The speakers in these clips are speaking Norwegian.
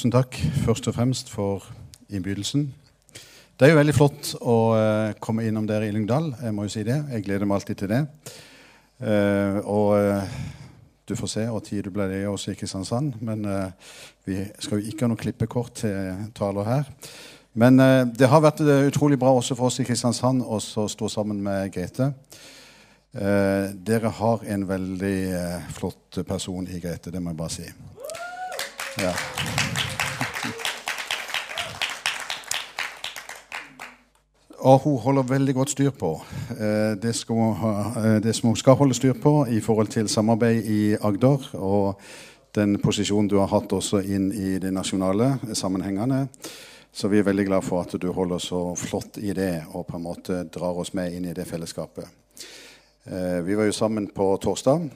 tusen takk først og fremst for innbydelsen. Det er jo veldig flott å eh, komme innom dere i Lyngdal. Jeg må jo si det. Jeg gleder meg alltid til det. Eh, og eh, du får se hvor tid du ble det også i Kristiansand. Men eh, vi skal jo ikke ha noe klippekort til taler her. Men eh, det har vært eh, utrolig bra også for oss i Kristiansand å stå sammen med Grete. dere har en veldig flott person i Grete, det må jeg bare si. Ja. Og hun holder veldig godt styr på eh, det, skal, eh, det, som hun skal holde styr på i forhold til samarbeid i Agder, og den posisjonen du har hatt også inn i de nasjonale sammenhengene. Så vi er veldig glad for at du holder så flott i det og på en måte drar oss med inn i det fellesskapet. Eh, vi var jo sammen på torsdag,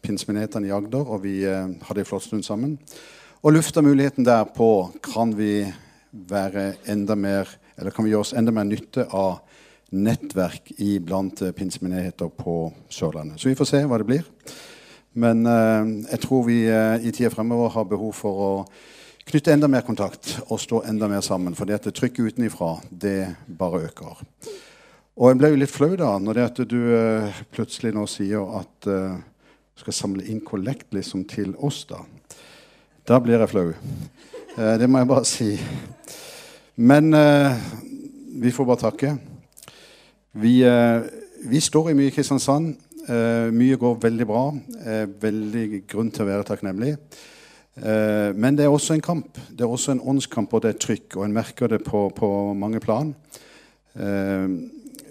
pinsemenighetene i Agder, og vi hadde en flott stund sammen. Og lufta muligheten der på kan vi være enda mer eller kan vi gjøre oss enda mer nytte av nettverk i blant eh, pinsemenigheter på Sørlandet. Så vi får se hva det blir. Men eh, jeg tror vi eh, i tida fremover har behov for å knytte enda mer kontakt og stå enda mer sammen. For det at trykket utenifra, det bare øker. Og jeg ble jo litt flau da når det at du eh, plutselig nå sier at du eh, skal samle inn kollekt liksom til oss. Da Da blir jeg flau. Eh, det må jeg bare si. Men eh, vi får bare takke. Vi, eh, vi, står i mye i Kristiansand. Eh, mye går veldig bra. Eh, veldig grunn til å være takknemlig. Eh, men det er også en kamp. Det er også en åndskamp, og det er trykk. Og en merker det på, på mange plan. Eh,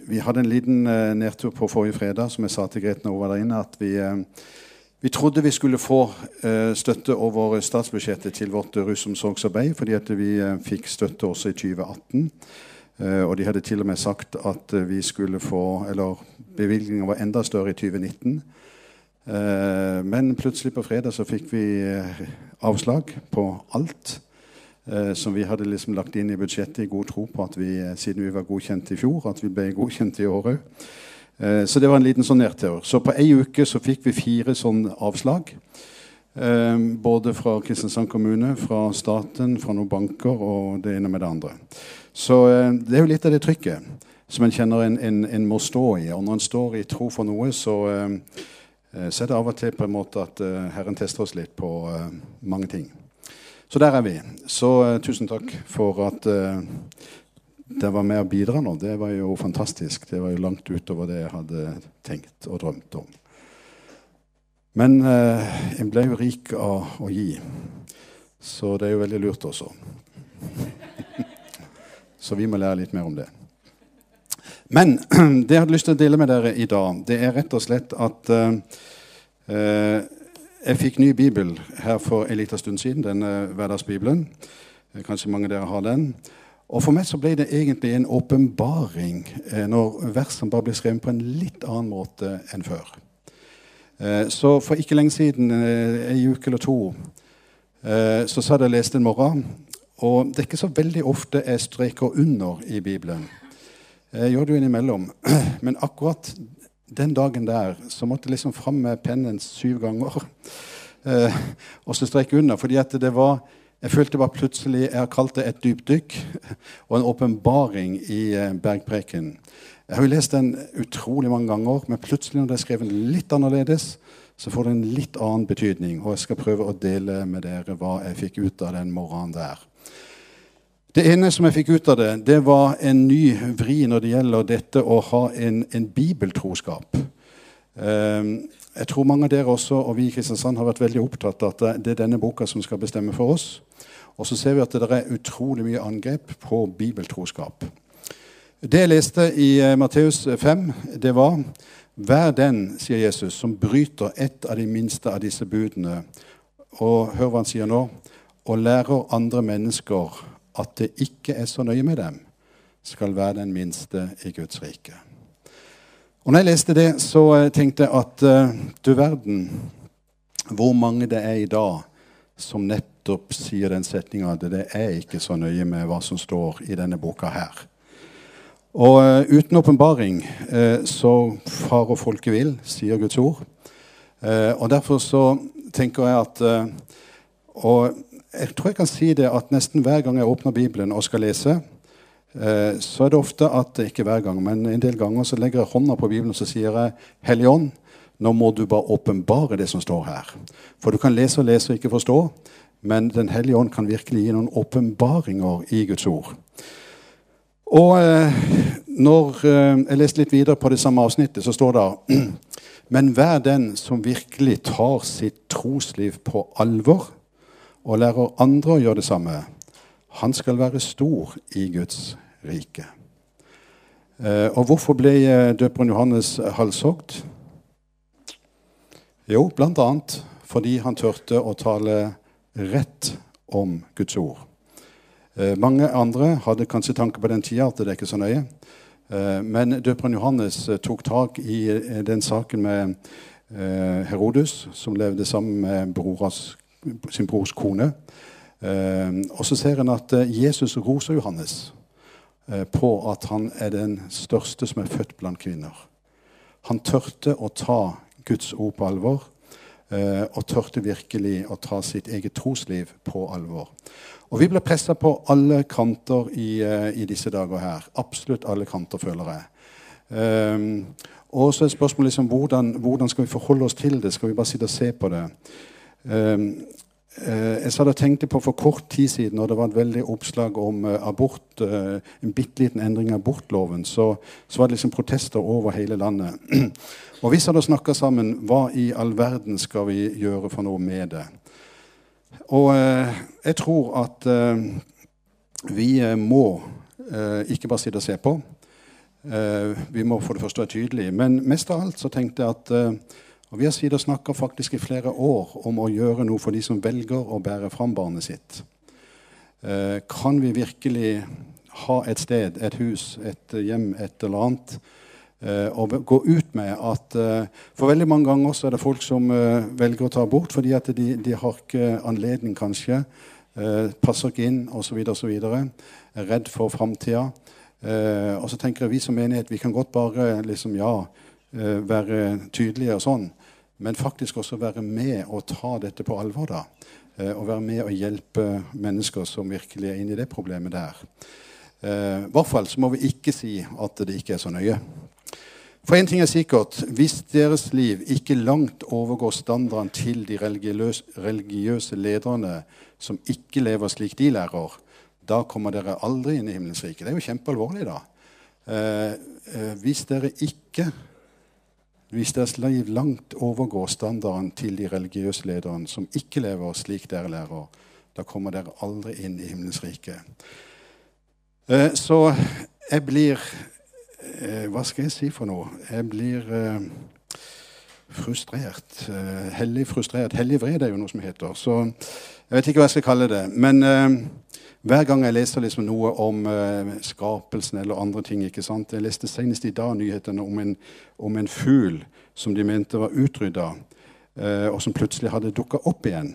vi hadde en liten nedtur på forrige fredag, som jeg sa til Grete når hun var der inne. at vi vi trodde vi skulle få eh, støtte over statsbudsjettet til vårt rusomsorgsarbeid, fordi vi eh, fikk støtte også i 2018. Eh, og de hadde til og med sagt at vi skulle få Eller bevilgningen var enda større i 2019. men plutselig på fredag så fikk vi avslag på alt som vi hadde liksom lagt inn i budsjettet i god tro på at vi, siden vi var godkjent i fjor, at vi ble godkjent i år òg. Eh, så det var en liten sånn nedtur. Så på ei uke så fikk vi fire sånne avslag. Eh, både fra Kristiansand kommune, fra staten, fra noen banker og det ene med det andre. Så eh, det er jo litt av det trykket som en kjenner en, en, en må stå i. Og når en står i tro for noe, så, så er det av og til på en måte at Herren tester oss litt på mange ting. Så der er vi. Så tusen takk for at det var med å bidra nå, det var jo fantastisk. Det var jo langt utover det jeg hadde tenkt og drømt om. Men eh, en ble jo rik av å gi, så det er jo veldig lurt også. så vi må lære litt mer om det. Men det jeg hadde lyst til å dele med dere i dag, det er rett og slett at eh, eh jeg fikk ny bibel her for en liten stund siden, denne hverdagsbibelen. Kanskje mange av dere har den. Og For meg så ble det egentlig en åpenbaring eh, når versene bare ble skrevet på en litt annen måte enn før. Eh, så for ikke lenge siden, eh, ei uke eller to, eh, så satt jeg og leste en morgen. Og det er ikke så veldig ofte jeg streker under i Bibelen. Jeg gjør det jo innimellom. Men akkurat den dagen der så måtte jeg liksom fram med pennen syv ganger eh, og så streke under. fordi at det var jeg følte bare plutselig Jeg har kalt det et dypdykk og en åpenbaring i eh, bergpreken. Jeg har jo lest den utrolig mange ganger, men plutselig når det er skrevet litt annerledes, så får det en litt annen betydning. Og jeg skal prøve å dele med dere hva jeg fikk ut av den morgenen der. Det ene som jeg fikk ut av det, det var en ny vri når det gjelder dette å ha en, en bibeltroskap. Um, jeg tror mange av dere også, og vi i Kristiansand har vært veldig opptatt av at det er denne boka som skal bestemme for oss. Og så ser vi at det er utrolig mye angrep på bibeltroskap. Det jeg leste i uh, Matteus 5, det var Vær den, sier Jesus, som bryter ett av de minste av disse budene. Og hør hva han sier nå. Og lærer andre mennesker at det ikke er så nøye med dem, skal være den minste i Guds rike. Og når jeg leste det, så eh, tenkte jeg at uh, du verden hvor mange det er i dag som nettopp sier den setninga at det er ikke så nøye med hva som står i denne boka her. Og uh, uten åpenbaring uh, så og folket vil, sier Guds ord. og derfor så tenker jeg at Og jeg tror jeg kan si det at nesten hver gang jeg åpner Bibelen og skal lese, så er det ofte at Ikke hver gang, men en del ganger så legger jeg hånda på Bibelen og så sier jeg Hellig ånd, nå må du bare åpenbare det som står her. For du kan lese og lese og ikke forstå, men Den hellige ånd kan virkelig gi noen åpenbaringer i Guds ord. Og eh, når eh, jeg leste litt videre på det samme avsnittet, så står det Men vær den som virkelig tar sitt trosliv på alvor og lærer andre å gjøre det samme, han skal være stor i Guds rike. Eh, og hvorfor ble døperen Johannes halshogd? Jo, bl.a. fordi han turte å tale rett om Guds ord. Eh, mange andre hadde kanskje tanke på den tida at det er ikke så nøye. Eh, men døperen Johannes eh, tok tak i den saken med Herodes, som levde sammen med broras, sin brors kone. Og så ser en at Jesus roser Johannes på at han er den største som er født blant kvinner. Han tørte å ta Guds ord på alvor. Og tørte virkelig å ta sitt eget trosliv på alvor. Og vi blir pressa på alle kanter i, uh, i, disse dager her. Absolutt alle kanter, føler jeg. Um, og så er spørsmålet liksom, hvordan, hvordan, skal vi forholde oss til det? Skal vi bare sitte og se på det? Um, jeg satt og tenkte på for kort tid siden, og det var et veldig oppslag om uh, abort, en bitte liten endring av abortloven, så, så, var det liksom protester over hele landet. og vi satt og snakka sammen. Hva i all verden skal vi gjøre for noe med det? Og eh, jeg tror at eh, vi eh, må ikke bare sitte og se på. vi må for det første være tydelige. Men mest av alt så tenkte jeg at og Vi har siden og snakka faktisk i flere år om å gjøre noe for de som velger å bære fram barnet sitt. kan vi virkelig ha et sted, et hus, et hjem, et eller annet og eh, gå ut med at eh, For veldig mange ganger så er det folk som eh, velger å ta abort fordi at de, de har ikke anledning, kanskje. passer ikke inn, osv., osv. Er redd for framtida. og så tenker jeg vi som menighet vi kan godt bare liksom, ja, være tydelige og sånn, men faktisk også være med og ta dette på alvor. da. og være med og hjelpe mennesker som virkelig er inne i det problemet der. I hvert fall så må vi ikke si at det ikke er så nøye. For én ting er sikkert hvis deres liv ikke langt overgår standarden til de religiøse lederne som ikke lever slik de lærer, da kommer dere aldri inn i himmelens rike. Det er jo kjempealvorlig, da. Eh, eh, hvis dere ikke hvis deres liv langt overgår standarden til de religiøse lederne som ikke lever slik dere lærer, da kommer dere aldri inn i himmelens rike. Eh, så jeg blir eh, Hva skal jeg si for noe? Jeg blir eh, frustrert. Hellig frustrert. Hellig vred er jo noe som heter. Så jeg vet ikke hva jeg skal kalle det. Men hver gang jeg leser liksom noe om eh, skapelsen eller andre ting ikke sant? Jeg leste senest i dag nyhetene om en, om en fugl som de mente var utrydda, eh, og som plutselig hadde dukka opp igjen.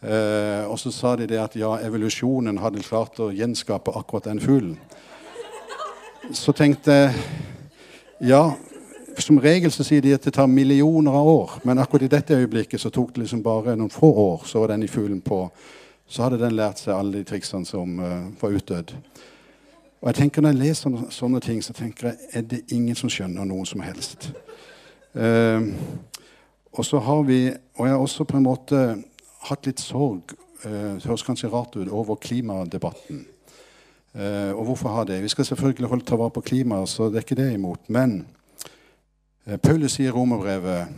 Uh, og så sa de det at ja, evolusjonen hadde klart å gjenskape akkurat den fuglen så tenkte jeg Ja, som regel så sier de at det tar millioner av år. Men akkurat i dette øyeblikket så tok det liksom bare noen få år, så var den i fuglen på. Så hadde den lært seg alle de triksene som uh, var utdødd. Og jeg tenker Når jeg leser sånne, ting, så tenker jeg er det ingen som skjønner noe som helst. Uh, og så har vi Og jeg har også på en måte hatt litt sorg, uh, det høres kanskje rart ut, over klimadebatten. Uh, og hvorfor ha det? Vi skal selvfølgelig holde ta vare på klimaet, så det er ikke det imot. Men uh, Paulus sier i romerbrevet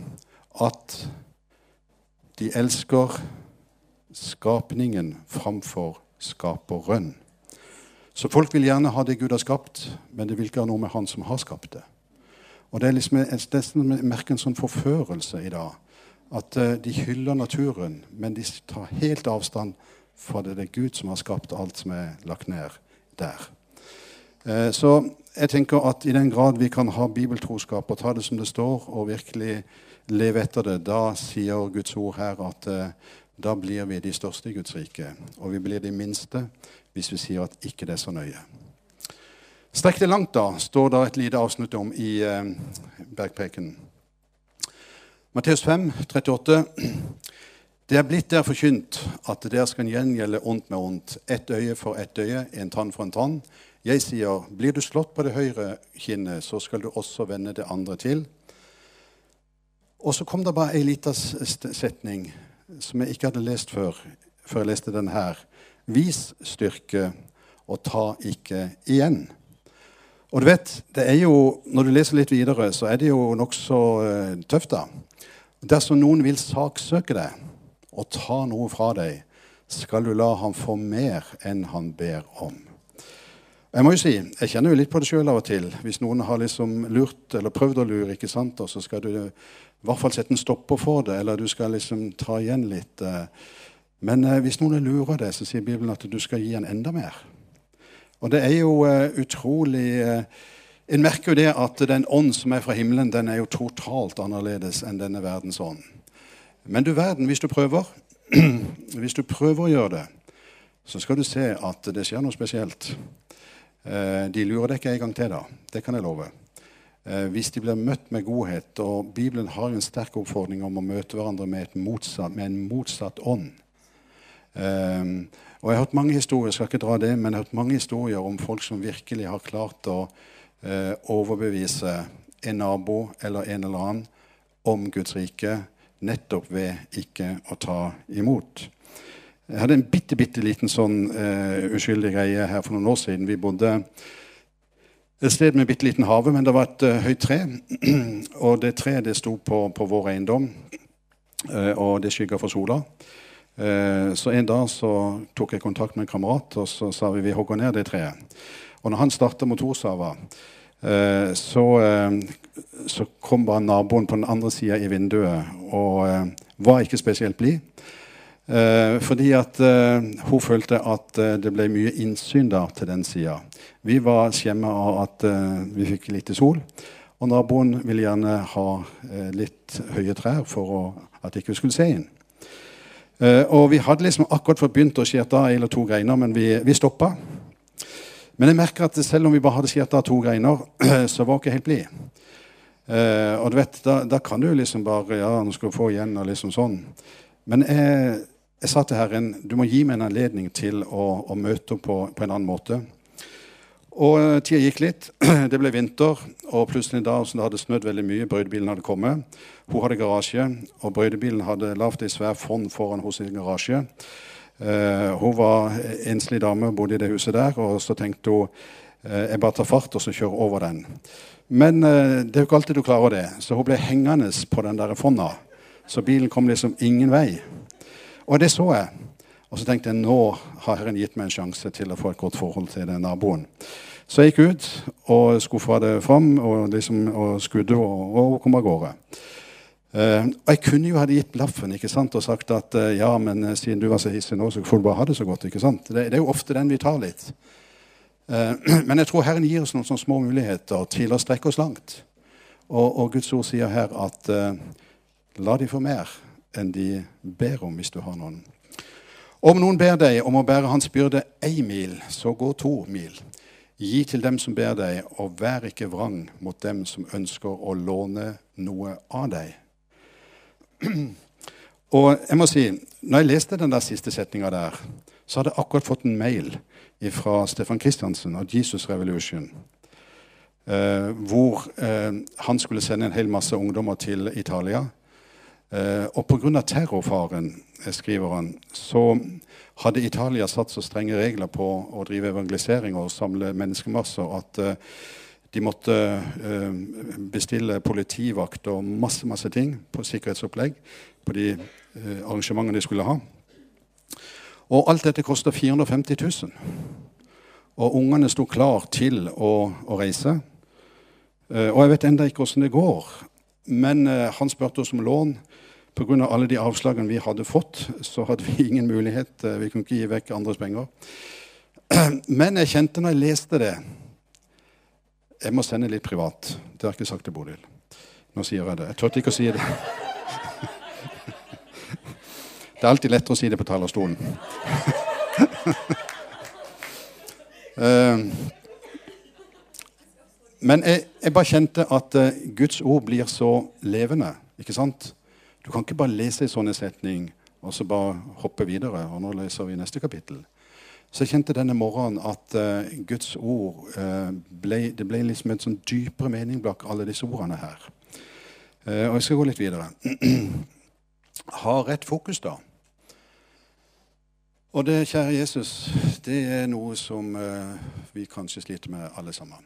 at de elsker skapningen framfor skaperen. Så folk vil gjerne ha det Gud har skapt, men det vil ikke ha noe med Han som har skapt det. Og Det er liksom nesten merker en sånn forførelse i dag. At uh, de hyller naturen, men de tar helt avstand fra det det er Gud som har skapt alt som er lagt ned der. Eh, så jeg tenker at i den grad vi kan ha bibeltroskap og ta det som det står, og virkelig leve etter det, da sier Guds ord her at eh, da blir vi de største i Guds rike. Og vi blir de minste hvis vi sier at ikke det er så nøye. Strekk det langt, da, står det et lite avsnitt om i eh, Bergpreken. Matteus 5, 38. Det er blitt der forkynt at dere skal gjengjelde ondt med ondt, ett øye for ett øye, en tann for en tann. Jeg sier, blir du slått på det høyre kinnet, så skal du også vende det andre til. Og så kom det bare ei lita setning som jeg ikke hadde lest før, før jeg leste den her. Vis styrke og ta ikke igjen. Og du vet, det er jo, Når du leser litt videre, så er det jo nokså uh, tøft. da. Dersom noen vil saksøke deg og ta noe fra deg, skal du la ham få mer enn han ber om. Jeg må jo si, jeg kjenner jo litt på det sjøl av og til. Hvis noen har liksom lurt eller prøvd å lure, ikke sant, og så skal du i hvert fall sette en stopper for det, eller du skal liksom ta igjen litt. Uh, men eh, hvis noen lurer deg, så sier Bibelen at du skal gi en enda mer. Og det er jo uh, utrolig En merker jo det at den ånd som er fra himmelen, den er jo totalt annerledes enn denne verdens ånd. Men du verden, hvis du prøver, hvis du prøver å gjøre det, så skal du se at det skjer noe spesielt. Uh, de lurer deg ikke en gang til, da. Det kan jeg love. Hvis de blir møtt med godhet, og Bibelen har jo en sterk oppfordring om å møte hverandre med, motsatt, med en motsatt ånd. Um, og Jeg har hørt mange historier jeg skal ikke dra det, men jeg har hørt mange historier om folk som virkelig har klart å overbevise en nabo eller en eller annen om Guds rike nettopp ved ikke å ta imot. Jeg hadde en bitte, bitte liten sånn uh, uskyldig greie her for noen år siden. Vi bodde et sted med bitte liten hage, men det var et uh, høyt tre. og det treet det sto på, på vår eiendom, og det skygga for sola. Så en dag så tok jeg kontakt med en kamerat og så sa vi vi hogger ned det treet. Og når han starta motorsava, så, så, kom bare naboen på den andre sida i vinduet og var ikke spesielt blid. Fordi at hun følte at det ble mye innsyn da til den sida. Vi var skjemma av at vi fikk lite sol. Og naboen ville gjerne ha litt høye trær for å, at ikke vi skulle se inn. Uh, og vi hadde liksom akkurat fått begynt å skjære av en eller to greiner, men vi, vi stoppa. Men jeg merker at selv om vi bare hadde skjært av to greiner, så var vi ikke helt blide. Og du vet, da, da, kan du liksom bare Ja, nå skal du få igjen, og liksom sånn. Men jeg, jeg sa til Herren du må gi meg en anledning til å, å møte henne på, på en annen måte. Og uh, tida gikk litt. Det ble vinter, og plutselig da som det hadde snødd veldig mye, brøytebilen hadde kommet. Hun hadde garasje, og brøytebilen hadde lagd ei svær fond foran hos sin garasje. Uh, hun var enslig dame, bodde i det huset der, og så tenkte hun uh, jeg bare tar fart og så kjører over den. Men det er jo ikke alltid du klarer det, så hun ble hengende på den der fonda. Så bilen kom liksom ingen vei. Og det så jeg. Og så tenkte jeg nå har Herren gitt meg en sjanse til å få et godt forhold til den naboen. Så jeg gikk ut og skuffa det fram og, liksom, og skudde og, og kom av gårde. Uh, og jeg kunne jo ha gitt blaffen ikke sant, og sagt at uh, ja, men uh, siden du var så hissig nå, så får du bare ha det så godt. ikke sant? Det, det er jo ofte den vi tar litt. men jeg tror Herren gir oss noen sånne små muligheter til å strekke oss langt. Og, og Guds ord sier her at la de få mer enn de ber om, hvis du har noen. Om noen ber deg om å bære hans byrde ei mil, så gå to mil. Gi til dem som ber deg, og vær ikke vrang mot dem som ønsker å låne noe av deg. Og jeg må si, når jeg leste den der siste setninga der, så hadde jeg akkurat fått en mail fra Stefan Kristiansen av Jesus Revolution. Eh, hvor eh, han skulle sende en hel masse ungdommer til Italia. Eh, og pga. terrorfaren skriver han, så hadde Italia satt så strenge regler på å drive evangelisering og samle menneskemasser at uh, de måtte uh, bestille politivakt og masse masse ting på sikkerhetsopplegg på de arrangementene de skulle ha. Og alt dette kosta 450 000. Og ungene sto klar til å, å reise. og jeg vet ennå ikke åssen det går. Men han spurte oss om lån. Pga. alle de avslagene vi hadde fått, så hadde vi ingen mulighet. Eh, vi kunne ikke gi vekk andres penger. Men jeg kjente når jeg leste det Jeg må sende litt privat. Det har jeg ikke sagt til Bodil. Nå sier jeg det. Jeg turte ikke å si det. Det er alltid lettere å si det på talerstolen. Eh, men jeg, jeg bare kjente at eh, Guds ord blir så levende. ikke sant? Du kan ikke bare lese en sånn setning, og så bare hoppe videre. Og nå leser vi neste kapittel. Så jeg kjente denne morgenen at uh, Guds ord uh, ble, det ble liksom en sånn dypere mening bak alle disse ordene her. Uh, og jeg skal gå litt videre. ha rett fokus, da. Og det, kjære Jesus, det er noe som vi kanskje sliter med alle sammen.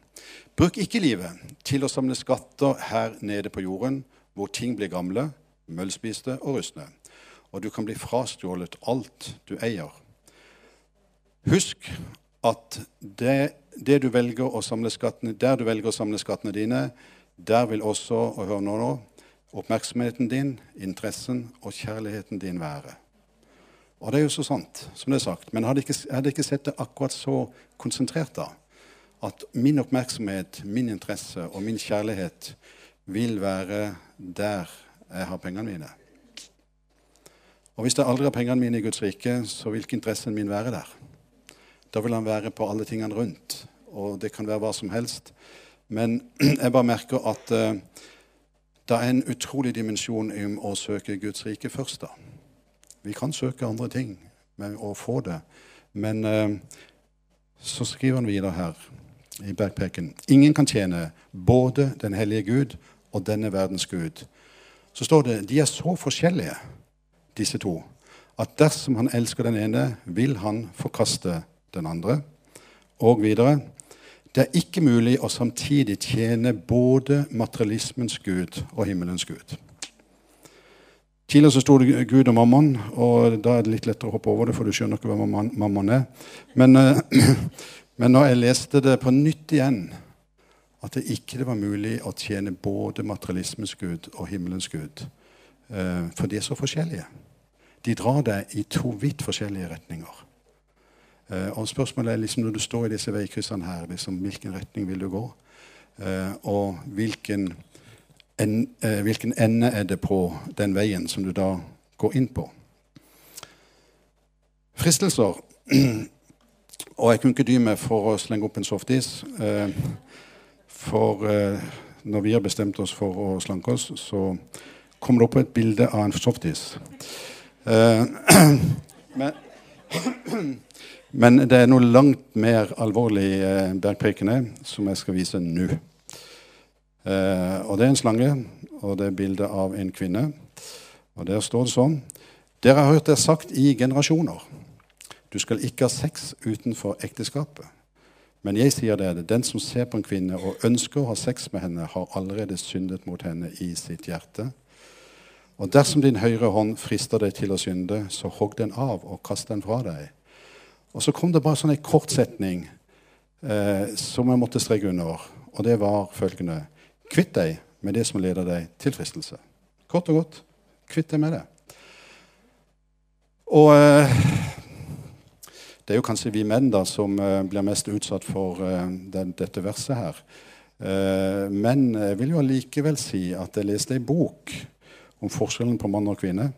Bruk ikke livet til å samle skatter her nede på jorden, hvor ting blir gamle, møllspiste og rustne, og du kan bli frastjålet alt du eier. Husk at det, det du velger å samle skattene, der du velger å samle skattene dine, der vil også og hør nå, nå, oppmerksomheten din, interessen og kjærligheten din være. Og det er jo så sant, som det er sagt. Men hadde jeg hadde ikke sett det akkurat så konsentrert da. At min oppmerksomhet, min interesse og min kjærlighet vil være der jeg har pengene mine. Og hvis jeg aldri har pengene mine i Guds rike, så vil ikke interessen min være der. Da vil han være på alle tingene rundt. Og det kan være hva som helst. Men jeg bare merker at uh, det er en utrolig dimensjon i å søke Guds rike først. da. Vi kan søke andre ting og få det. Men uh, så skriver han videre her i backpacken Ingen kan tjene både den hellige Gud og denne verdens Gud. Så står det de er så forskjellige, disse to, at dersom han elsker den ene, vil han forkaste den andre. Og videre det er ikke mulig å samtidig tjene både materialismens Gud og himmelens Gud. Tidligere så sto det Gud og mammon, og da er det litt lettere å hoppe over det, for du skjønner ikke hva mammon er. Men, eh, men når jeg leste det på nytt igjen, at det ikke var mulig å tjene både materialismens Gud og himmelens Gud, eh, for de er så forskjellige. De drar deg i to vidt forskjellige retninger. Uh, og Spørsmålet er liksom når du står i disse veikryssene her, liksom, hvilken retning vil du gå? Uh, og hvilken, en, hvilken, ende er det på den veien som du da går inn på? Fristelser. og jeg kunne ikke dy meg for å slenge opp en softis. For når vi har bestemt oss for å slanke oss, så kommer det opp et bilde av en softis. men men det er noe langt mer alvorlig eh, bergprekende som jeg skal vise nå. Eh, og Det er en slange, og det er bilde av en kvinne. Og Der står det sånn Dere har hørt det sagt i generasjoner. Du skal ikke ha sex utenfor ekteskapet. Men jeg sier det, den som ser på en kvinne og ønsker å ha sex med henne, har allerede syndet mot henne i sitt hjerte. Og dersom din høyre hånd frister deg til å synde, så hogg den av og kast den fra deg. Og så kom det bare sånn en kort setning eh, som jeg måtte streke under. Og det var følgende Kvitt deg med det som leder deg til fristelse. Kort og godt. Kvitt deg med det. Og eh, det er jo kanskje vi menn da som eh, blir mest utsatt for eh, den, dette verset her. Eh, men jeg vil jo allikevel si at jeg leste ei bok om forskjellen på mann og kvinne.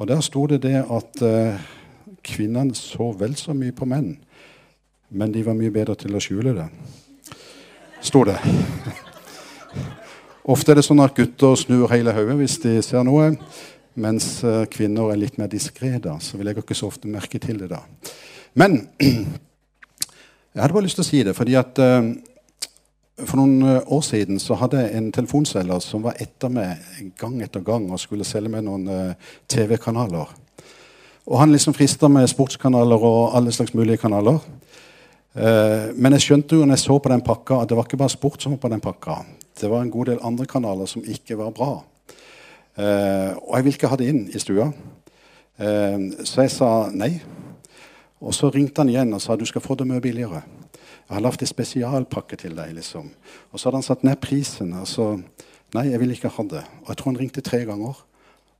Og der sto det det at kvinnene så vel så mye på menn, men de var mye bedre til å skjule det. Sto det. Ofte er det sånn at gutter snur hele hodet hvis de ser noe, mens eh, kvinner er litt mer diskré. Så vi legger ikke så ofte merke til det da. Men jeg hadde bare lyst til å si det, fordi at uh, for noen eh, år siden så hadde jeg en telefonselger som var etter meg gang etter gang og skulle selge meg noen TV-kanaler. Og han liksom frista med sportskanaler og alle slags mulige kanaler. Eh, men jeg skjønte jo når jeg så på den pakka, at det var ikke bare sport som var på den pakka. Det var en god del andre kanaler som ikke var bra. Eh, og jeg ville ikke ha det inn i stua. Eh, så jeg sa nei. Og så ringte han igjen og sa du skal få det mye billigere. Jeg har lagd en spesialpakke til deg. liksom. Og så hadde han satt ned prisen. og så, Nei, jeg vil ikke ha det. Og jeg tror han ringte tre ganger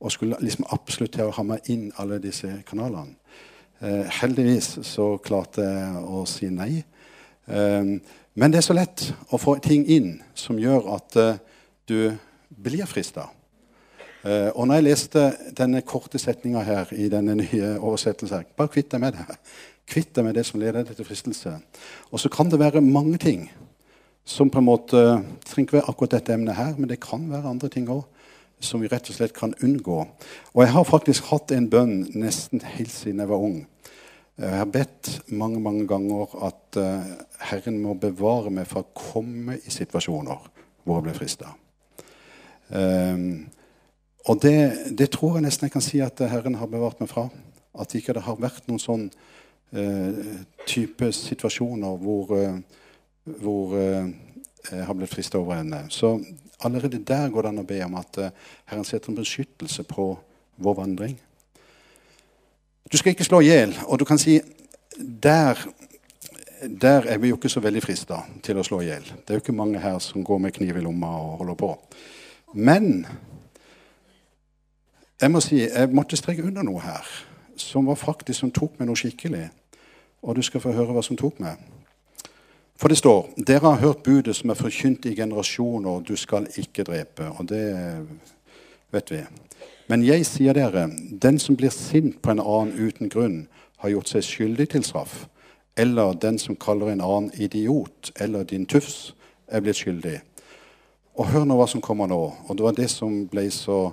og skulle liksom absolutt til å ha meg inn alle disse kanalene. Eh, heldigvis så klarte jeg å si nei. Eh, men det er så lett å få ting inn som gjør at eh, du blir frista. Eh, og når jeg leste denne korte setninga her i denne nye oversettelsen Bare kvitt deg med det. Kvitt deg med det som leder deg til fristelse. Og så kan det være mange ting som på en måte trenger ikke være akkurat dette emnet her, men det kan være andre ting òg som vi rett og slett kan unngå. Og jeg har faktisk hatt en bønn nesten helt siden jeg var ung. Jeg har bedt mange mange ganger at uh, Herren må bevare meg fra å komme i situasjoner hvor jeg blir frista. Um, og det, det, tror jeg nesten jeg kan si at Herren har bevart meg fra. At ikke det har vært noen sånn uh, type situasjoner hvor, uh, hvor jeg har blitt frista over ende. Så allerede der går det an å be om at Herren setter en beskyttelse på vår vandring. Du skal ikke slå i hjel. Og du kan si der, der er vi jo ikke så veldig frista til å slå i hjel. Det er jo ikke mange her som går med kniv i lomma og holder på. Men jeg må si, jeg måtte streke under noe her som var faktisk som tok meg noe skikkelig. Og du skal få høre hva som tok meg. For det står dere har hørt budet som er forkynt i generasjoner, du skal ikke drepe. Og det vet vi. Men jeg sier dere, den som blir sint på en annen uten grunn, har gjort seg skyldig til straff. Eller den som kaller en annen idiot eller din tufs, er blitt skyldig. Og hør nå hva som kommer nå. Og det var det som ble så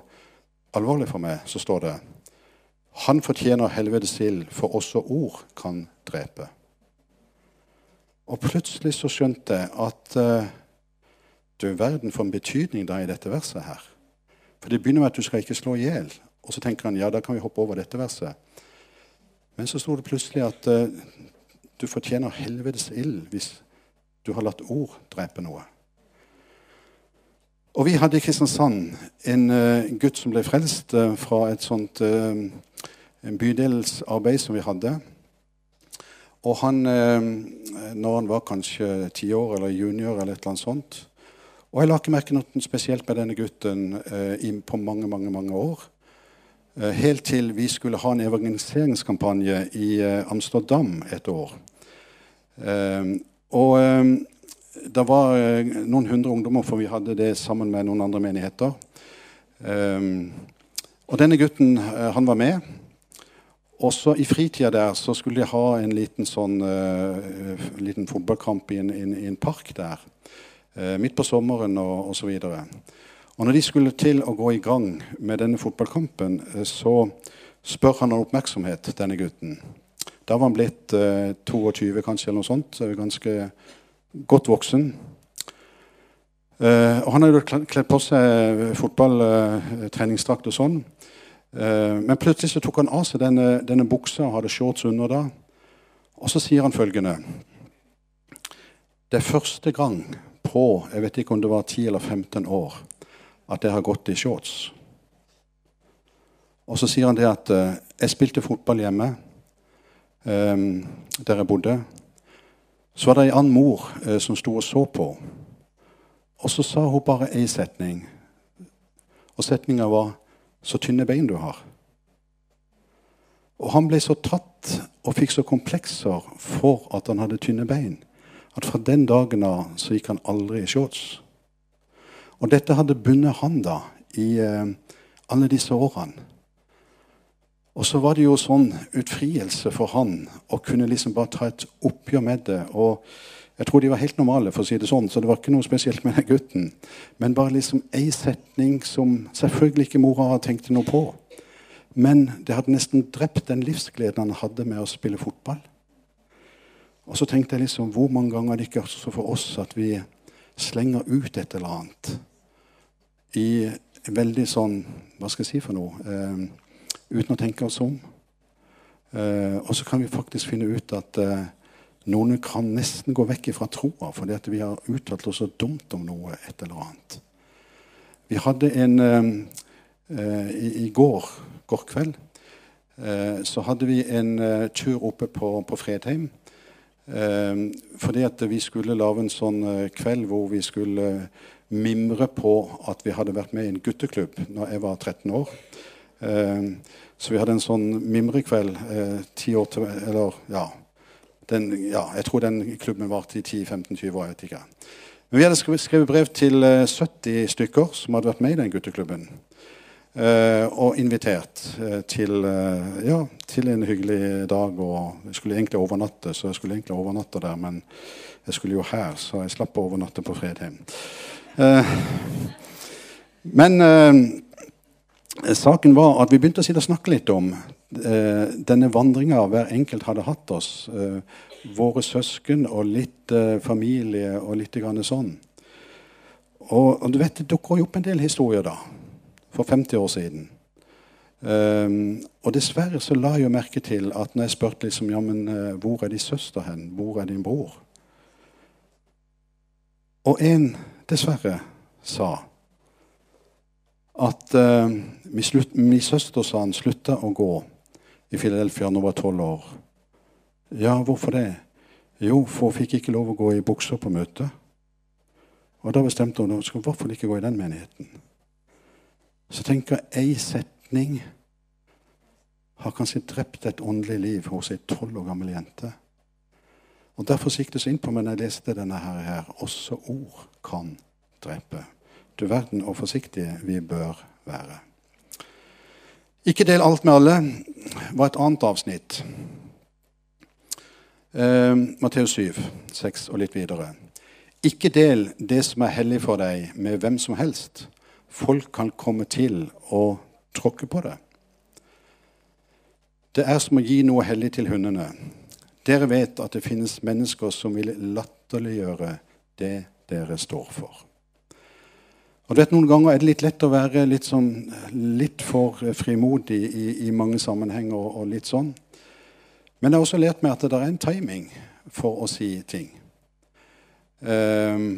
alvorlig for meg. Så står det Han fortjener helvetes ild, for også ord kan drepe. Og plutselig så skjønte jeg at uh, du verden for en betydning da i dette verset her. For det begynner med at du skal ikke slå i hjel. Og så tenker han ja, da kan vi hoppe over dette verset. Men så sto det plutselig at uh, du fortjener helvetes ild hvis du har latt ord drepe noe. Og vi hadde i Kristiansand en uh, gutt som ble frelst uh, fra et sånt en bydelsarbeid som vi hadde. Og han, når han var kanskje ti år eller junior, eller et eller annet sånt, og jeg la ikke merke noe spesielt med denne gutten på mange, mange, mange år. Helt til vi skulle ha en evangeliseringskampanje i Amsterdam et år. Og det var eh, noen hundre ungdommer, for vi hadde det sammen med noen andre menigheter. og denne gutten, han var med. Også i fritida der så skulle de ha en liten, sånn, liten fotballkamp i en, i en park der. Eh, midt på sommeren og osv. Og, og når de skulle til å gå i gang med denne fotballkampen, eh, så spør han om oppmerksomhet, denne gutten. Da var han blitt eh, 22, kanskje, eller noe sånt. Ganske godt voksen. Uh, og han hadde kledd på seg fotballtreningsdrakt og sånn. Uh, men plutselig så tok han av seg denne, denne buksa og hadde shorts under da. Og så sier han følgende Det er første gang på jeg vet ikke om det var 10 eller 15 år at jeg har gått i shorts. Og så sier han det at uh, jeg spilte fotball hjemme um, der jeg bodde. Så var det ei annen mor eh, som sto og så på. Og så sa hun bare ei setning. Og setninga var 'Så tynne bein du har'. Og han ble så tatt og fikk så komplekser for at han hadde tynne bein at fra den dagen av så gikk han aldri i shorts. Og dette hadde bundet han da i eh, alle disse årene. Og så var det jo sånn utfrielse for han å kunne liksom bare ta et oppgjør med det. Og jeg tror de var helt normale, for å si det sånn, så det var ikke noe spesielt med den gutten. Men bare liksom ei setning som selvfølgelig ikke mora tenkte tenkt noe på. Men det hadde nesten drept den livsgleden han hadde med å spille fotball. Og så tenkte jeg liksom Hvor mange ganger er det ikke også for oss at vi slenger ut et eller annet i veldig sånn Hva skal jeg si for noe? Eh, uten å tenke oss om. Eh, og så kan vi faktisk finne ut at eh, noen kan nesten gå vekk fra troa fordi at vi har uttalt oss så dumt om noe, et eller annet. Vi hadde en eh, eh, i, i, går, går kveld eh, så hadde vi en tur oppe på, på Fredheim. Fordi at vi skulle lage en sånn eh, kveld hvor vi skulle mimre på at vi hadde vært med i en gutteklubb når jeg var 13 år. Ehm, så vi hadde en sånn mimrekveld eh, ti år til Eller ja, den, ja, Jeg tror den klubben varte i 10-15-20 år. jeg vet ikke. Men vi hadde skrevet brev til 70 eh, stykker som hadde vært med i den gutteklubben. Og invitert til, ja, til, en hyggelig dag. Og jeg skulle egentlig overnatte, så jeg skulle egentlig overnatte der, men jeg skulle jo her, så jeg slapp å overnatte på Fredheim. Men eh, saken var at vi begynte å sitte og snakke litt om eh, denne vandringa hver enkelt hadde hatt oss. Eh, våre søsken og litt eh, familie og litt sånn. Og, og, du vet, Det dukker jo opp en del historier da, for 50 år siden. Um, og dessverre så la jeg jo merke til at når jeg spurte liksom, ja, men, uh, hvor er din søster hen, hvor er din bror, og en dessverre sa at uh, min, søster sa han slutta å gå i Filadelfia da hun var tolv år. Ja, hvorfor det? Jo, for hun fikk ikke lov å gå i bukser på møte. Og da bestemte hun at hun fall ikke gå i den menigheten. Så tenker jeg ei setning har kanskje drept et åndelig liv hos ei tolv år gammel jente. Og Derfor siktes inn på meg når jeg leste denne her, her. Også ord kan drepe. Du verden og forsiktige vi bør være. Ikke del alt med alle var et annet avsnitt. Eh, Matteus 7, 6 og litt videre. Ikke del det som er hellig for deg, med hvem som helst. Folk kan komme til og tråkke på det. Det er som å gi noe hellig til hundene. Dere vet at det finnes mennesker som vil latterliggjøre det dere står for. Og du vet, Noen ganger er det litt lett å være litt, sånn, litt for frimodig i, i mange sammenhenger. og, litt sånn. Men jeg har også lært meg at det er en timing for å si ting. Um,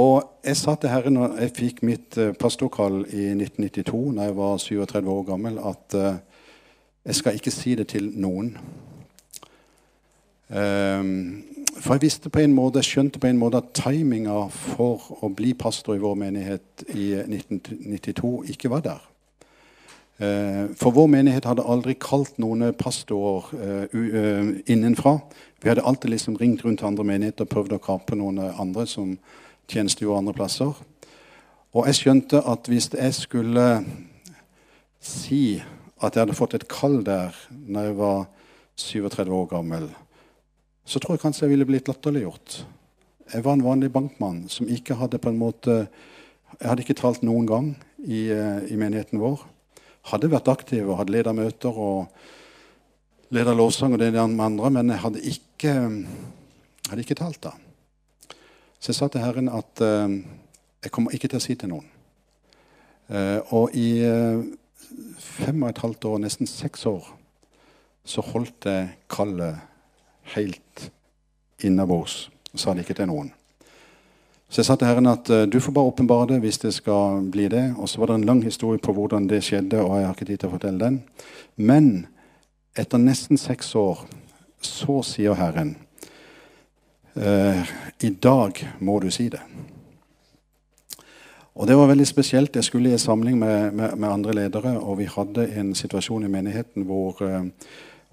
og jeg sa til Herren når jeg fikk mitt uh, pastorkall i 1992, da jeg var 37 år gammel, at uh, jeg skal ikke si det til noen. Um, for jeg visste på en måte, jeg skjønte på en måte at timinga for å bli pastor i vår menighet i 1992 ikke var der. Uh, for vår menighet hadde aldri kalt noen pastorer uh, uh, innenfra. Vi hadde alltid liksom ringt rundt til andre menigheter og prøvd å kape noen andre som tjenestegjorde andre plasser. Og jeg skjønte at hvis jeg skulle si at jeg hadde fått et kall der når jeg var 37 år gammel, så tror jeg kanskje jeg ville blitt latterliggjort. Jeg var en vanlig bankmann som ikke hadde på en måte Jeg hadde ikke talt noen gang i, eh, i menigheten vår. Hadde vært aktiv og hadde leda møter og leda lovsang og det der med andre, men jeg hadde ikke, hadde ikke talt da. Så jeg sa til Herren at uh, jeg kommer ikke til å si til noen. Uh, og i uh, fem og et halvt år, nesten seks år, så holdt jeg kallet helt innabords. Sa det ikke til noen. Så jeg sa til Herren at uh, du får bare åpenbare det hvis det skal bli det. Og så var det en lang historie på hvordan det skjedde, og jeg har ikke tid til å fortelle den. Men etter nesten seks år så sier Herren uh, I dag må du si det. Og Det var veldig spesielt. Jeg skulle i en samling med, med, med, andre ledere, og vi hadde en situasjon i menigheten hvor, uh,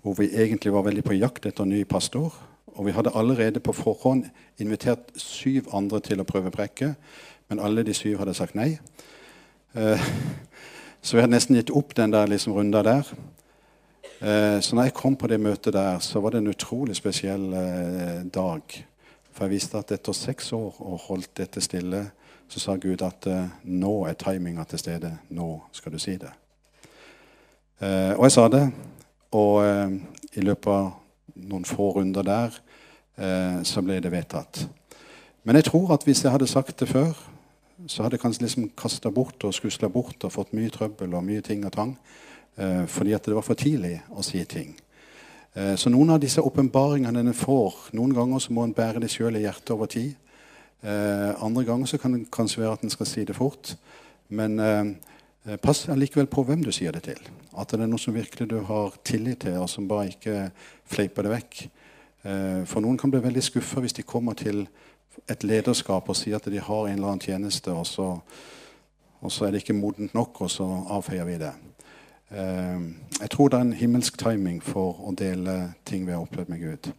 hvor vi egentlig var veldig på jakt etter en ny pastor. Og vi hadde allerede på forhånd invitert syv andre til å prøve brekket, men alle de syv hadde sagt nei. Eh, så vi hadde nesten gitt opp den der liksom, runda der. Eh, så når jeg kom på det møtet der, så var det en utrolig spesiell eh, dag. For jeg visste at etter seks år og holdt dette stille, så sa Gud at nå er timinga til stede. Nå skal du si det. Og jeg sa det. Og i løpet av noen få runder der eh, så ble det vedtatt. Men jeg tror at hvis jeg hadde sagt det før, så hadde jeg kanskje liksom kasta bort og skusla bort og fått mye trøbbel og mye ting og tang. Eh, fordi at det var for tidlig å si ting. Eh, så noen av disse åpenbaringene en får Noen ganger så må en bære det sjøl i hjertet over tid. Eh, andre ganger så kan det kanskje være at en skal si det fort. Men eh, pass allikevel på hvem du sier det til. At det er noe som virkelig du har tillit til, og som bare ikke fleiper det vekk. Eh, for noen kan bli veldig skuffa hvis de kommer til et lederskap og sier at de har en eller annen tjeneste, og så, og så er det ikke modent nok, og så avfeier vi det. Eh, jeg tror det er en himmelsk timing for å dele ting vi har opplevd med Gud.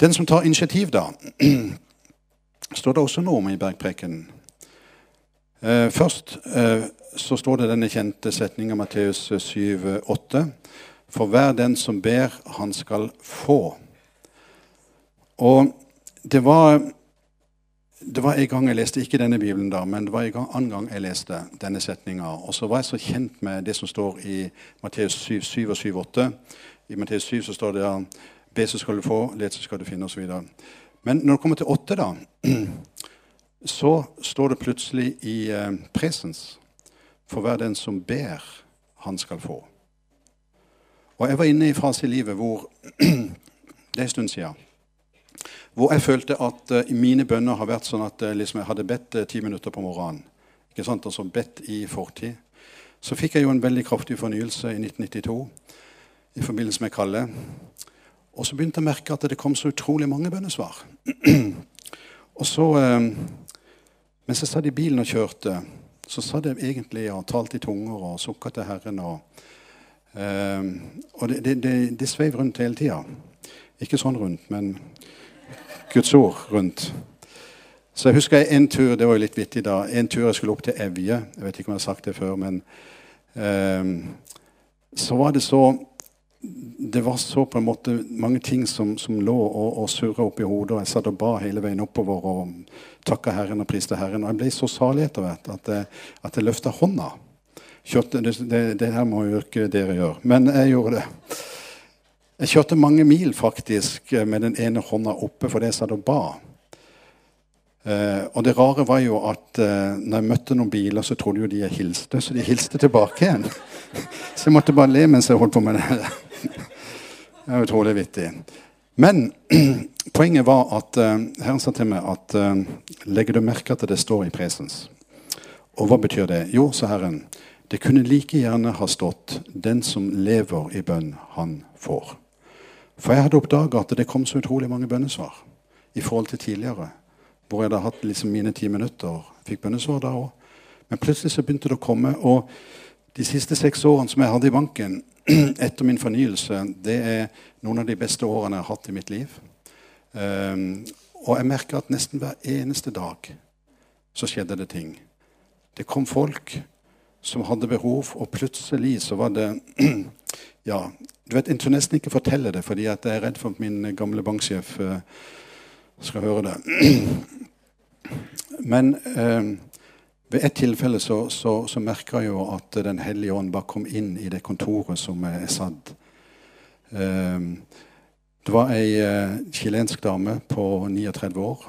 Den som tar initiativ, da, står det også noe om i bergprekenen. Eh, først så står det denne kjente setninga Matteus 7,8. For hver den som ber, han skal få. Og det var det var en gang jeg leste ikke denne bibelen da, men det var en annen gang jeg leste denne setninga. Og så var jeg så kjent med det som står i Matteus 7, 7 og 7, 8. I Matteus 7 så står det ja, be så skal du få, let så skal du finne osv. Men når det kommer til 8, da, så står det plutselig i eh, presens for hver den som ber, han skal få. Og jeg var inne i fase i livet hvor Det er en stund siden. Hvor jeg følte at uh, mine bønner har vært sånn at uh, liksom jeg hadde bedt ti minutter på morgenen. Ikke sant? Altså bedt i fortid. Så fikk jeg jo en veldig kraftig fornyelse i 1992 i forbindelse med Kalle. Og så begynte jeg å merke at det kom så utrolig mange bønnesvar. og så, Mens jeg satt i bilen og kjørte, så satt jeg egentlig og talte i tunger og sukka til Herren. Og, og det, det, det, det sveiv rundt hele tida. Ikke sånn rundt, men Guds ord rundt. Så jeg husker en tur det var jo litt vittig da, en tur jeg skulle opp til Evje. Jeg vet ikke om jeg har sagt det før, men eh, så var det så Det var så på en måte mange ting som, som lå og, og surra oppi hodet. og Jeg satt og ba hele veien oppover og takka Herren og priste Herren. Og jeg ble så salig etter hvert at jeg, at jeg løfta hånda. Kjørte, det, det, det, her må jo ikke dere gjøre, men jeg gjorde det. Jeg kjørte mange mil faktisk med den ene hånda oppe fordi jeg satt og ba. Eh, og det rare var jo at eh, når jeg møtte noen biler, så trodde jo de jeg hilste. Så de hilste tilbake igjen. så jeg måtte bare le mens jeg holdt på med det. Det er utrolig vittig. Men poenget var at uh, Herren sa til meg at uh, legger du merke til at det står i presens? Og hva betyr det? Jo, sa Herren, det kunne like gjerne ha stått 'Den som lever i bønn, han får'. For jeg hadde oppdaga at det kom så utrolig mange bønnesvar i forhold til tidligere. Hvor jeg hadde hatt liksom mine ti minutter. Fikk bønnesvar da òg. Men plutselig så begynte det å komme. Og de siste seks årene som jeg hadde i banken etter min fornyelse, det er noen av de beste årene jeg har hatt i mitt liv. Um, og jeg merker at nesten hver eneste dag så skjedde det ting. Det kom folk som hadde behov, og plutselig så var det Ja, du vet, Jeg tør nesten ikke fortelle det, fordi jeg er redd for at min gamle banksjef uh, skal høre det. Men uh, ved et tilfelle så, så, så merka jeg jo at Den hellige ånd bare kom inn i det kontoret som jeg satt. Uh, det var ei chilensk dame på 39 år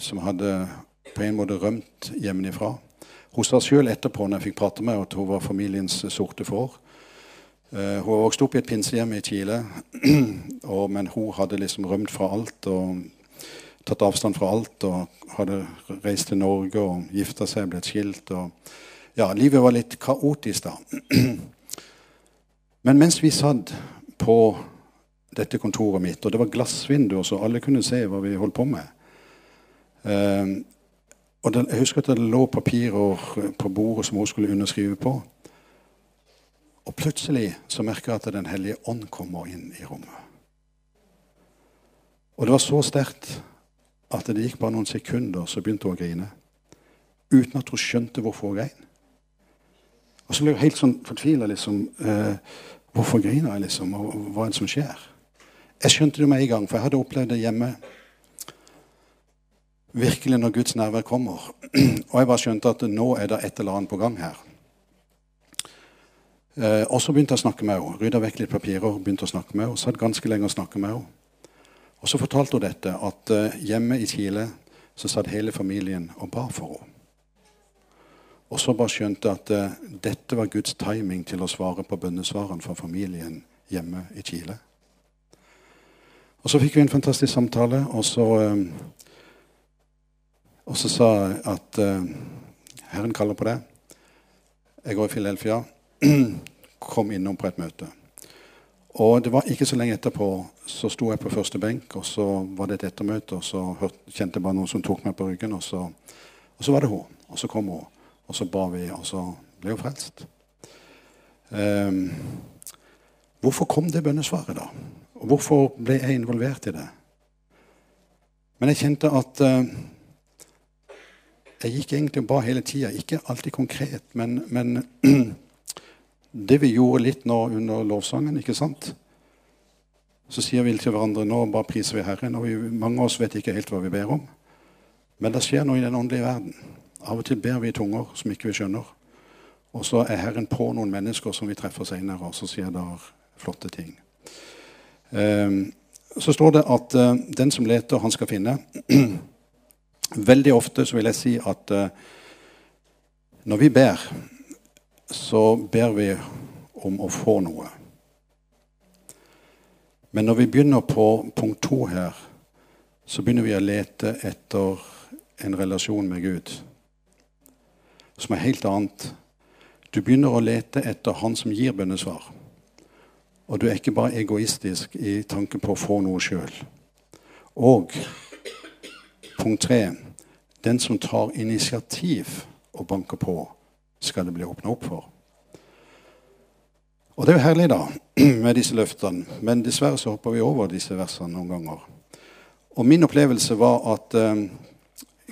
som hadde på en måte rømt hjemmefra. Hun sa sjøl etterpå når jeg fikk prate med at hun var familiens sorte får. Uh, hun vokst opp i et pinsehjem i Chile, men hun hadde liksom rømt fra alt og tatt avstand fra alt. Og hadde reist til Norge og gifta seg, blitt skilt. Og, ja, livet var litt kaotisk da. Men mens vi satt på dette kontoret mitt, og det var glassvinduer, så alle kunne se hva vi holdt på med uh, og det, Jeg husker at det lå papirer på bordet som hun skulle underskrive på. Og plutselig så merker jeg at Den hellige ånd kommer inn i rommet. Og det var så sterkt at det gikk bare noen sekunder, så begynte hun å grine. Uten at hun skjønte hvorfor hun grein. Og så ble hun helt sånn fortvila. Liksom, eh, hvorfor griner jeg, liksom? Og hva er det som skjer? Jeg skjønte det med en gang, for jeg hadde opplevd det hjemme. Virkelig når Guds nærvær kommer. Og jeg bare skjønte at nå er det et eller annet på gang her. Eh, og så begynte jeg å snakke med henne. Rydda vekk litt papirer. begynte å snakke med henne, Satt ganske lenge og snakket med henne. Og så fortalte hun dette, at eh, hjemme i Chile så satt hele familien og ba for henne. Og så bare skjønte at eh, dette var Guds timing til å svare på bønnesvarene for familien hjemme i Chile. Og så fikk vi en fantastisk samtale, og så, eh, og så sa jeg at Herren kaller på deg. Jeg går i Filelfia. kom innom på et møte. Og det var ikke så lenge etterpå så sto jeg på første benk, og så var det et ettermøte, og så kjente jeg bare noen som tok meg på ryggen, og så, og så var det hun. Og så kom hun, og så ba vi, og så ble hun frelst. Um, hvorfor kom det bønnesvaret, da? Og hvorfor ble jeg involvert i det? Men jeg kjente at uh, jeg gikk egentlig og ba hele tida. Ikke alltid konkret, men, men det vi gjorde litt nå under lovsangen, ikke sant? Så sier vi til hverandre nå bare priser vi Herren. Og vi, mange av oss vet ikke helt hva vi ber om. Men det skjer noe i den åndelige verden. Av og til ber vi i tunger som ikke vi skjønner. Og så er Herren på noen mennesker som vi treffer senere, og så sier det flotte ting. Um, så står det at uh, den som leter, han skal finne. Veldig ofte så vil jeg si at uh, når vi ber, så ber vi om å få noe. Men når vi begynner på punkt to her, så begynner vi å lete etter en relasjon med Gud som er helt annet. Du begynner å lete etter Han som gir bønnesvar. Og du er ikke bare egoistisk i tanken på å få noe sjøl. Og punkt tre den som tar initiativ og banker på, skal det bli åpna opp for. Og det er jo herlig, da, med disse løftene. Men dessverre så hopper vi over disse versene noen ganger. Og min opplevelse var at eh,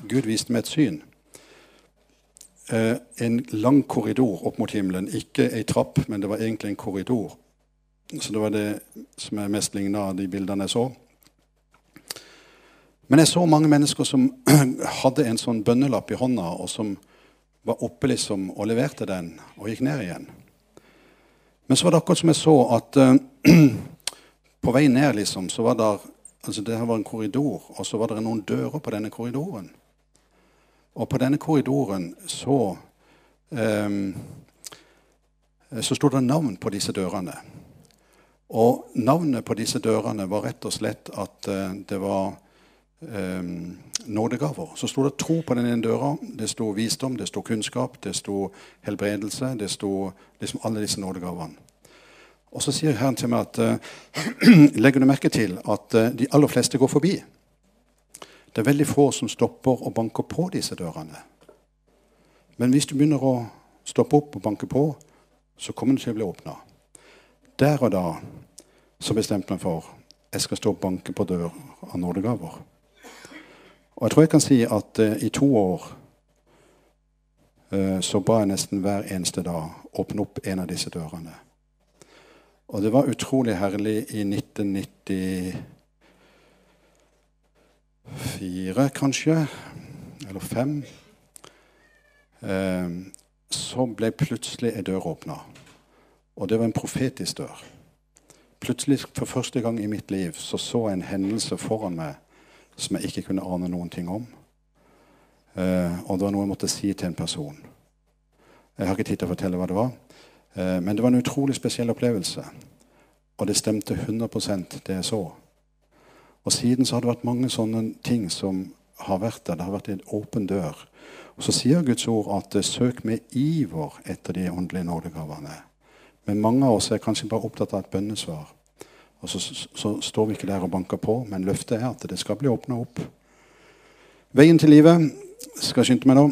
Gud viste meg et syn. Eh, en lang korridor opp mot himmelen. Ikke ei trapp, men det var egentlig en korridor så det var det som er mest ligna de bildene jeg så. Men jeg så mange mennesker som hadde en sånn bønnelapp i hånda, og som var oppe liksom og leverte den og gikk ned igjen. Men så var det akkurat som jeg så at uh, på vei ned liksom, så var det altså det her var en korridor, og så var det noen dører på denne korridoren. Og på denne korridoren så um, så sto det navn på disse dørene. Og navnet på disse dørene var rett og slett at uh, det var um, nådegaver. Så sto det tro på den ene døra. Det sto visdom, det sto kunnskap, det sto helbredelse. Det sto liksom alle disse nådegavene. Og så sier Herren til meg at uh, legger du merke til at uh, de aller fleste går forbi. Det er veldig få som stopper og banker på disse dørene. Men hvis du begynner å stoppe opp og banke på, så kommer det til å bli åpna. Der og da så bestemte jeg meg for jeg skal stå og banke på dør av nådegaver. Og jeg tror jeg kan si at uh, i to år uh, så ba jeg nesten hver eneste dag åpne opp en av disse dørene. Og det var utrolig herlig i 1994, kanskje, eller 5. Uh, så ble plutselig ei dør åpna. Og det var en profetisk dør. Plutselig, for første gang i mitt liv, så så jeg en hendelse foran meg som jeg ikke kunne ane noen ting om. Eh, og det var noe jeg måtte si til en person. Jeg har ikke tid til å fortelle hva det var. Eh, men det var en utrolig spesiell opplevelse. Og det stemte 100% det jeg så. Og siden så har det vært mange sånne ting som har vært der. Det har vært en åpen dør. Og så sier Guds ord at uh, søk med iver etter de åndelige nådegavene. Men mange av oss er kanskje bare opptatt av et bønnesvar. Og så, så, står vi ikke der og banker på, men løftet er at det skal bli åpna opp. Veien til livet skal skynde meg nå.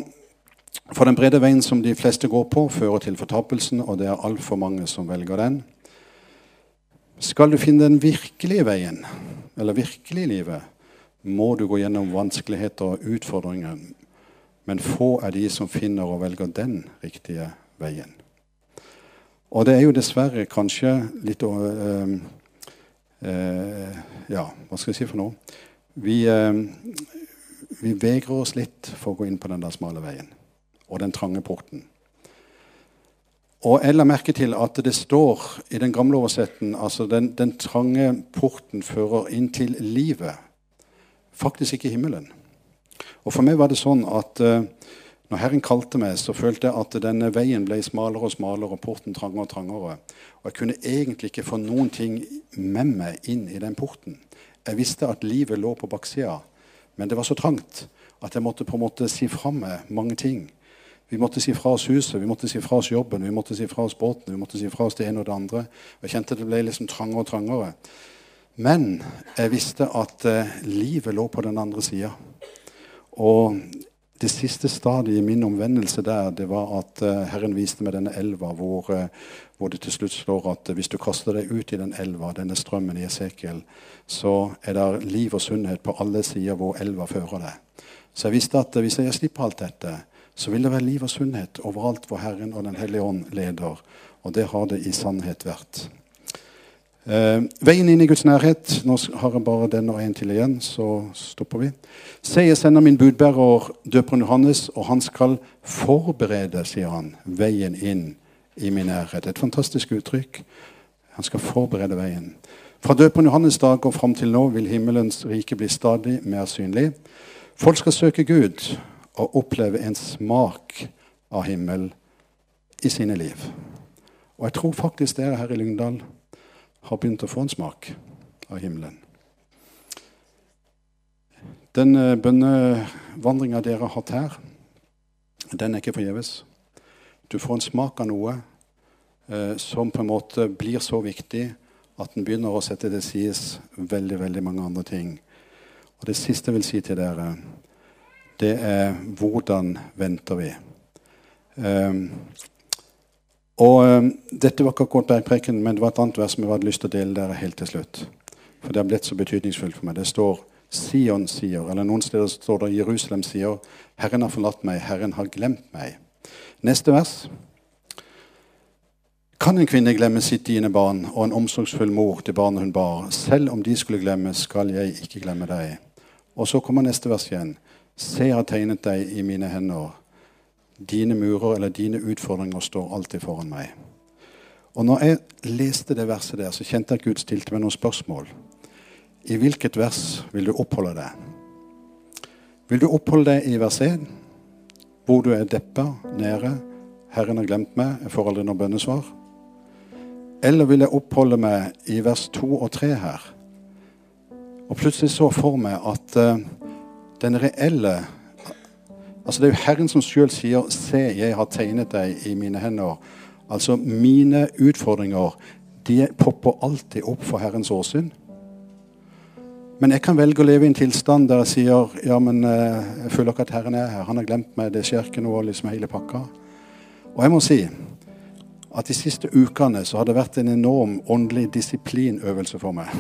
For den brede veien som de fleste går på, fører til fortapelsen, og det er altfor mange som velger den. Skal du finne den virkelige veien, eller virkelige livet, må du gå gjennom vanskeligheter og utfordringer. Men få er de som finner og velger den riktige veien. Og det er jo dessverre kanskje litt øh, Ja, hva skal jeg si for noe? Vi, øh, vi vegrer oss litt for å gå inn på den der smale veien og den trange porten. Og jeg la merke til at det står i den gamle oversetten altså den, den trange porten fører inn til livet, faktisk ikke himmelen. Og for meg var det sånn at uh, når Herren kalte meg, så følte jeg at denne veien ble smalere og smalere og porten trangere og trangere. Og jeg kunne egentlig ikke få noen ting med meg inn i den porten. Jeg visste at livet lå på baksida, men det var så trangt at jeg måtte på en måte si fra meg mange ting. Vi måtte si fra oss huset, vi måtte si fra oss jobben, vi måtte si fra oss båten, vi måtte si fra oss det ene og det andre. Jeg kjente det ble liksom trangere og trangere. Men jeg visste at eh, livet lå på den andre sida. Og det siste stadiet i min omvendelse der, det var at uh, Herren viste meg denne elva, hvor, uh, hvor, det til slutt står at uh, hvis du kaster deg ut i den elva, denne strømmen i Esekiel, så er det liv og sunnhet på alle sider hvor elva fører deg. Så jeg visste at hvis jeg slipper alt dette, så vil det være liv og sunnhet overalt hvor Herren og Den hellige ånd leder. Og det har det i sannhet vært. Eh, veien inn i Guds nærhet. Nå har jeg bare den og en til igjen, så stopper vi. Se, jeg sender min budbærer døperen Johannes, og han skal forberede, sier han, veien inn i min nærhet. Et fantastisk uttrykk. Han skal forberede veien. Fra døperen Johannes dag og fram til nå vil himmelens rike bli stadig mer synlig. Folk skal søke Gud og oppleve en smak av himmel i sine liv. Og jeg tror faktisk dere her i Lyngdal har begynt å få en smak av himmelen. Den eh, bønnevandringa dere har hatt her, den er ikke forgjeves. Du får en smak av noe eh, som på en måte blir så viktig at den begynner å sette til side veldig, veldig mange andre ting. Og Det siste jeg vil si til dere, det er hvordan venter vi? Um, og um, Dette var ikke akkurat bergpreken, men det var et annet vers som jeg hadde lyst til å dele dere helt til slutt. For det har blitt så betydningsfullt for meg. Det står Sion sier, eller noen steder står det Jerusalem sier, Herren har forlatt meg, Herren har glemt meg. Neste vers. Kan en kvinne glemme sitt dine barn og en omsorgsfull mor til barnet hun bar? Selv om de skulle glemme, skal jeg ikke glemme deg. Og så kommer neste vers igjen. Se, jeg har tegnet deg i mine hender. Dine murer eller dine utfordringer står alltid foran meg. Og når jeg leste det verset der, så kjente jeg at Gud stilte meg noen spørsmål. I hvilket vers vil du oppholde deg? Vil du oppholde deg i vers 1, hvor du er deppa, nede, Herren har glemt meg, jeg får aldri noe bønnesvar? Eller vil jeg oppholde meg i vers 2 og 3 her? Og plutselig så for meg at uh, den reelle Altså Det er jo Herren som sjøl sier 'Se, jeg har tegnet deg i mine hender'. Altså Mine utfordringer de popper alltid opp for Herrens åsyn. Men jeg kan velge å leve i en tilstand der jeg sier ja, men eh, jeg føler ikke at Herren er her. Han har glemt meg. Det skjer ikke noe. liksom hele pakka. Og jeg må si at de siste ukene så har det vært en enorm åndelig disiplinøvelse for meg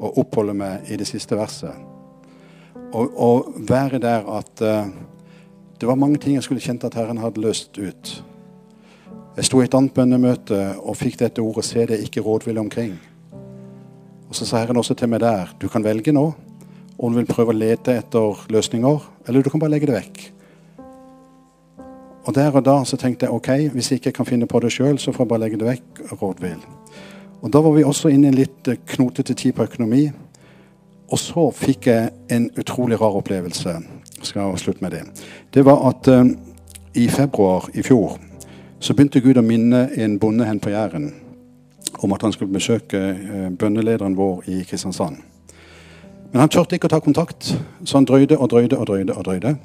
å oppholde meg i det siste verset. Og, og være der at uh, det var mange ting jeg skulle kjent at Herren hadde løst ut. Jeg sto i et annet bønnemøte og fikk dette ordet 'se det ikke rådvill omkring'. Og Så sa Herren også til meg der du kan velge nå om du vil prøve å lete etter løsninger, eller du kan bare legge det vekk. Og Der og da så tenkte jeg ok, hvis jeg ikke kan finne på det sjøl, så får jeg bare legge det vekk. rådvill. Og Da var vi også inne i en litt knotete tid på økonomi. Og så fikk jeg en utrolig rar opplevelse skal slutte med det. Det var at uh, i februar i fjor så begynte Gud å minne en bonde hen på Jæren om at han skulle besøke uh, bønnelederen vår i Kristiansand. Men han turte ikke å ta kontakt, så han drøyde og drøyde og drøyde. og drøyde.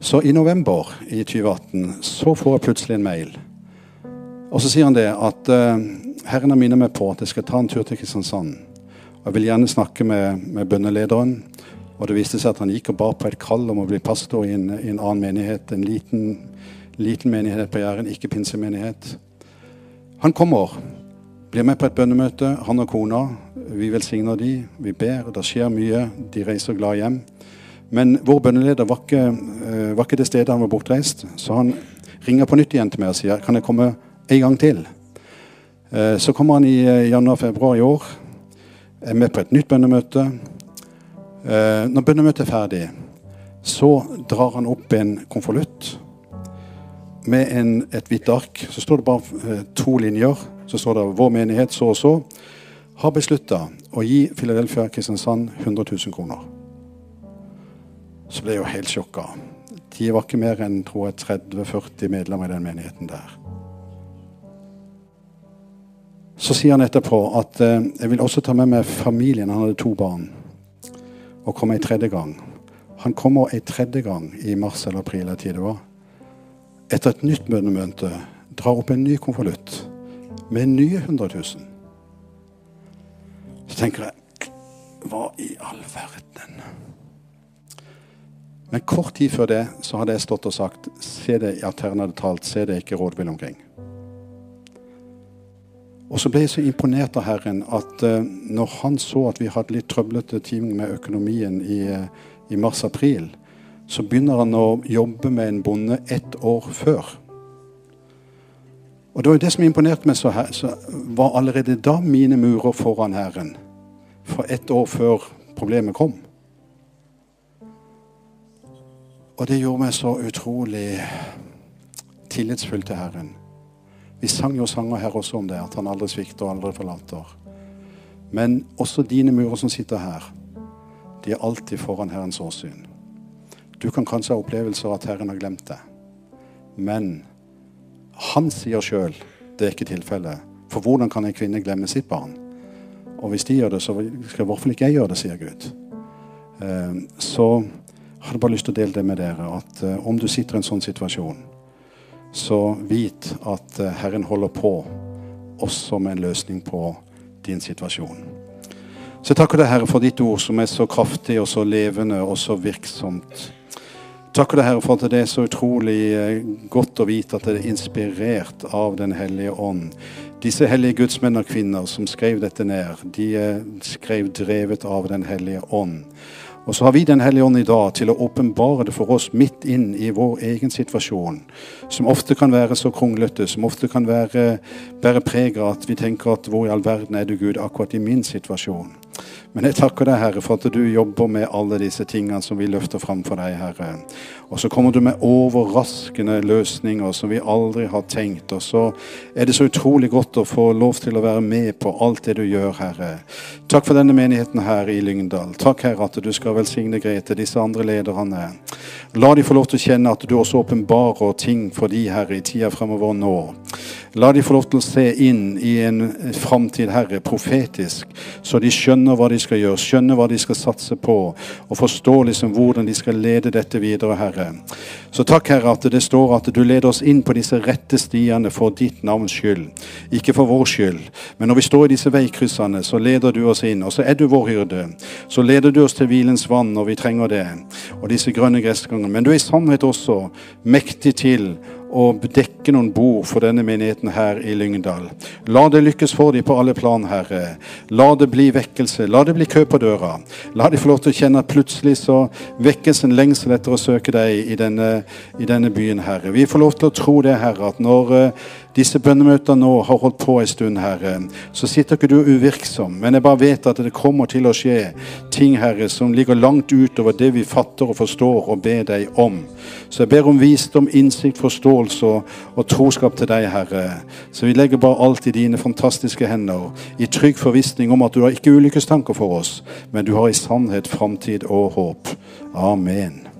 Så i november i 2018 så får jeg plutselig en mail. Og så sier han det at uh, Herren har minnet meg på at jeg skal ta en tur til Kristiansand. Jeg vil gjerne snakke med, med bønnelederen og det viste seg at han gikk og bar på et kall om å bli pastor i en, i en annen menighet. En liten, liten menighet på Jæren, ikke pinsemenighet. Han kommer, blir med på et bønnemøte, han og kona. Vi velsigner de, vi ber, det skjer mye. De reiser glad hjem. Men vår bønneleder var ikke, uh, var ikke det stedet han var bortreist, så han ringer på nytt igjen til meg og sier kan jeg komme en gang til. Uh, så kommer han i uh, januar-februar i år. Er med på et nytt bønnemøte. Eh, når bønnemøtet er ferdig, så drar han opp en konvolutt med en, et hvitt ark. Så står det bare eh, to linjer. Så står det 'Vår menighet så og så har beslutta å gi Philadelphia Kristiansand 100 000 kroner'. Så ble jeg jo helt sjokka. De var ikke mer enn 30-40 medlemmer i den menigheten der. Så sier han etterpå at eh, jeg vil også ta med meg familien. Han hadde to barn og kom ei tredje gang. Han kommer ei tredje gang i mars eller april. Tid det var. Etter et nytt bønnemøte drar opp en ny konvolutt med nye 100 000. Så tenker jeg Hva i all verden? Men kort tid før det så hadde jeg stått og sagt Se det i alternativet talt, se det ikke rådvill omkring. Og så ble jeg så imponert av Herren at uh, når han så at vi hadde litt trøblete timing med økonomien i, uh, i mars-april, så begynner han å jobbe med en bonde ett år før. Og det var jo det som imponerte meg så, her, så var allerede da mine murer foran Herren. For ett år før problemet kom. Og det gjorde meg så utrolig tillitsfull til Herren. Vi sang jo sanger her også om det, at han aldri svikter og aldri forlater. Men også dine murer som sitter her, de er alltid foran Herrens åsyn. Du kan kanskje ha opplevelser at Herren har glemt det. Men han sier sjøl det er ikke tilfellet. For hvordan kan en kvinne glemme sitt barn? Og hvis de gjør det, så skal i hvert fall ikke jeg gjøre det, sier Gud. så så jeg hadde bare lyst til å dele det med dere, at eh, om du sitter i en sånn situasjon, så vit at eh, Herren holder på også med en løsning på din situasjon. Så jeg takker deg, Herre, for ditt ord som er så kraftig og så levende og så virksomt. Takker deg, Herre, for at det er så utrolig eh, godt å vite at det er inspirert av Den hellige ånd. Disse hellige gudsmenn og -kvinner som skrev dette ned, de skrev drevet av Den hellige ånd. Og så har vi Den hellige ånd i dag til å åpenbare det for oss midt inn i vår egen situasjon, som ofte kan være så kronglete, som ofte kan være, bære preg av at vi tenker at hvor i all verden er du Gud akkurat i min situasjon? Men jeg takker deg, Herre, for at du jobber med alle disse tingene som vi løfter fram for deg, Herre. Og så kommer du med overraskende løsninger som vi aldri har tenkt. Og så er det så utrolig godt å få lov til å være med på alt det du gjør, Herre. Takk for denne menigheten her i Lyngdal. Takk, Herre, at du skal velsigne Grete, disse andre lederne. La de få lov til å kjenne at du også åpenbarer ting for de, Herre, i tida fremover nå. La de få lov til å se inn i en framtid, Herre, profetisk, så de skjønner hva de skal gjøre, skjønner hva de skal satse på, og forstår liksom hvordan de skal lede dette videre, Herre. Så takk, Herre, at det står at du leder oss inn på disse rette stiene for ditt navns skyld, ikke for vår skyld. Men når vi står i disse veikryssene, så leder du oss inn, og så er du vår hyrde. Så leder du oss til hvilens vann når vi trenger det, og disse grønne gressgangene. Men du er i sannhet også mektig til og dekke noen bord for denne menigheten her i Lyngdal. La det lykkes for dem på alle plan, Herre. La det bli vekkelse. La det bli kø på døra. La de få lov til å kjenne at plutselig så vekkes en lengsel etter å søke deg i denne, i denne byen, Herre. Vi får lov til å tro det, Herre, at når uh, disse bønnemøtene nå har holdt på en stund, Herre, så sitter ikke du uvirksom. Men jeg bare vet at det kommer til å skje ting, Herre, som ligger langt utover det vi fatter og forstår og ber deg om. Så jeg ber om visdom, innsikt, forståelse og troskap til deg, Herre. Så vi legger bare alt i dine fantastiske hender, i trygg forvissning om at du har ikke ulykkestanker for oss, men du har i sannhet framtid og håp. Amen.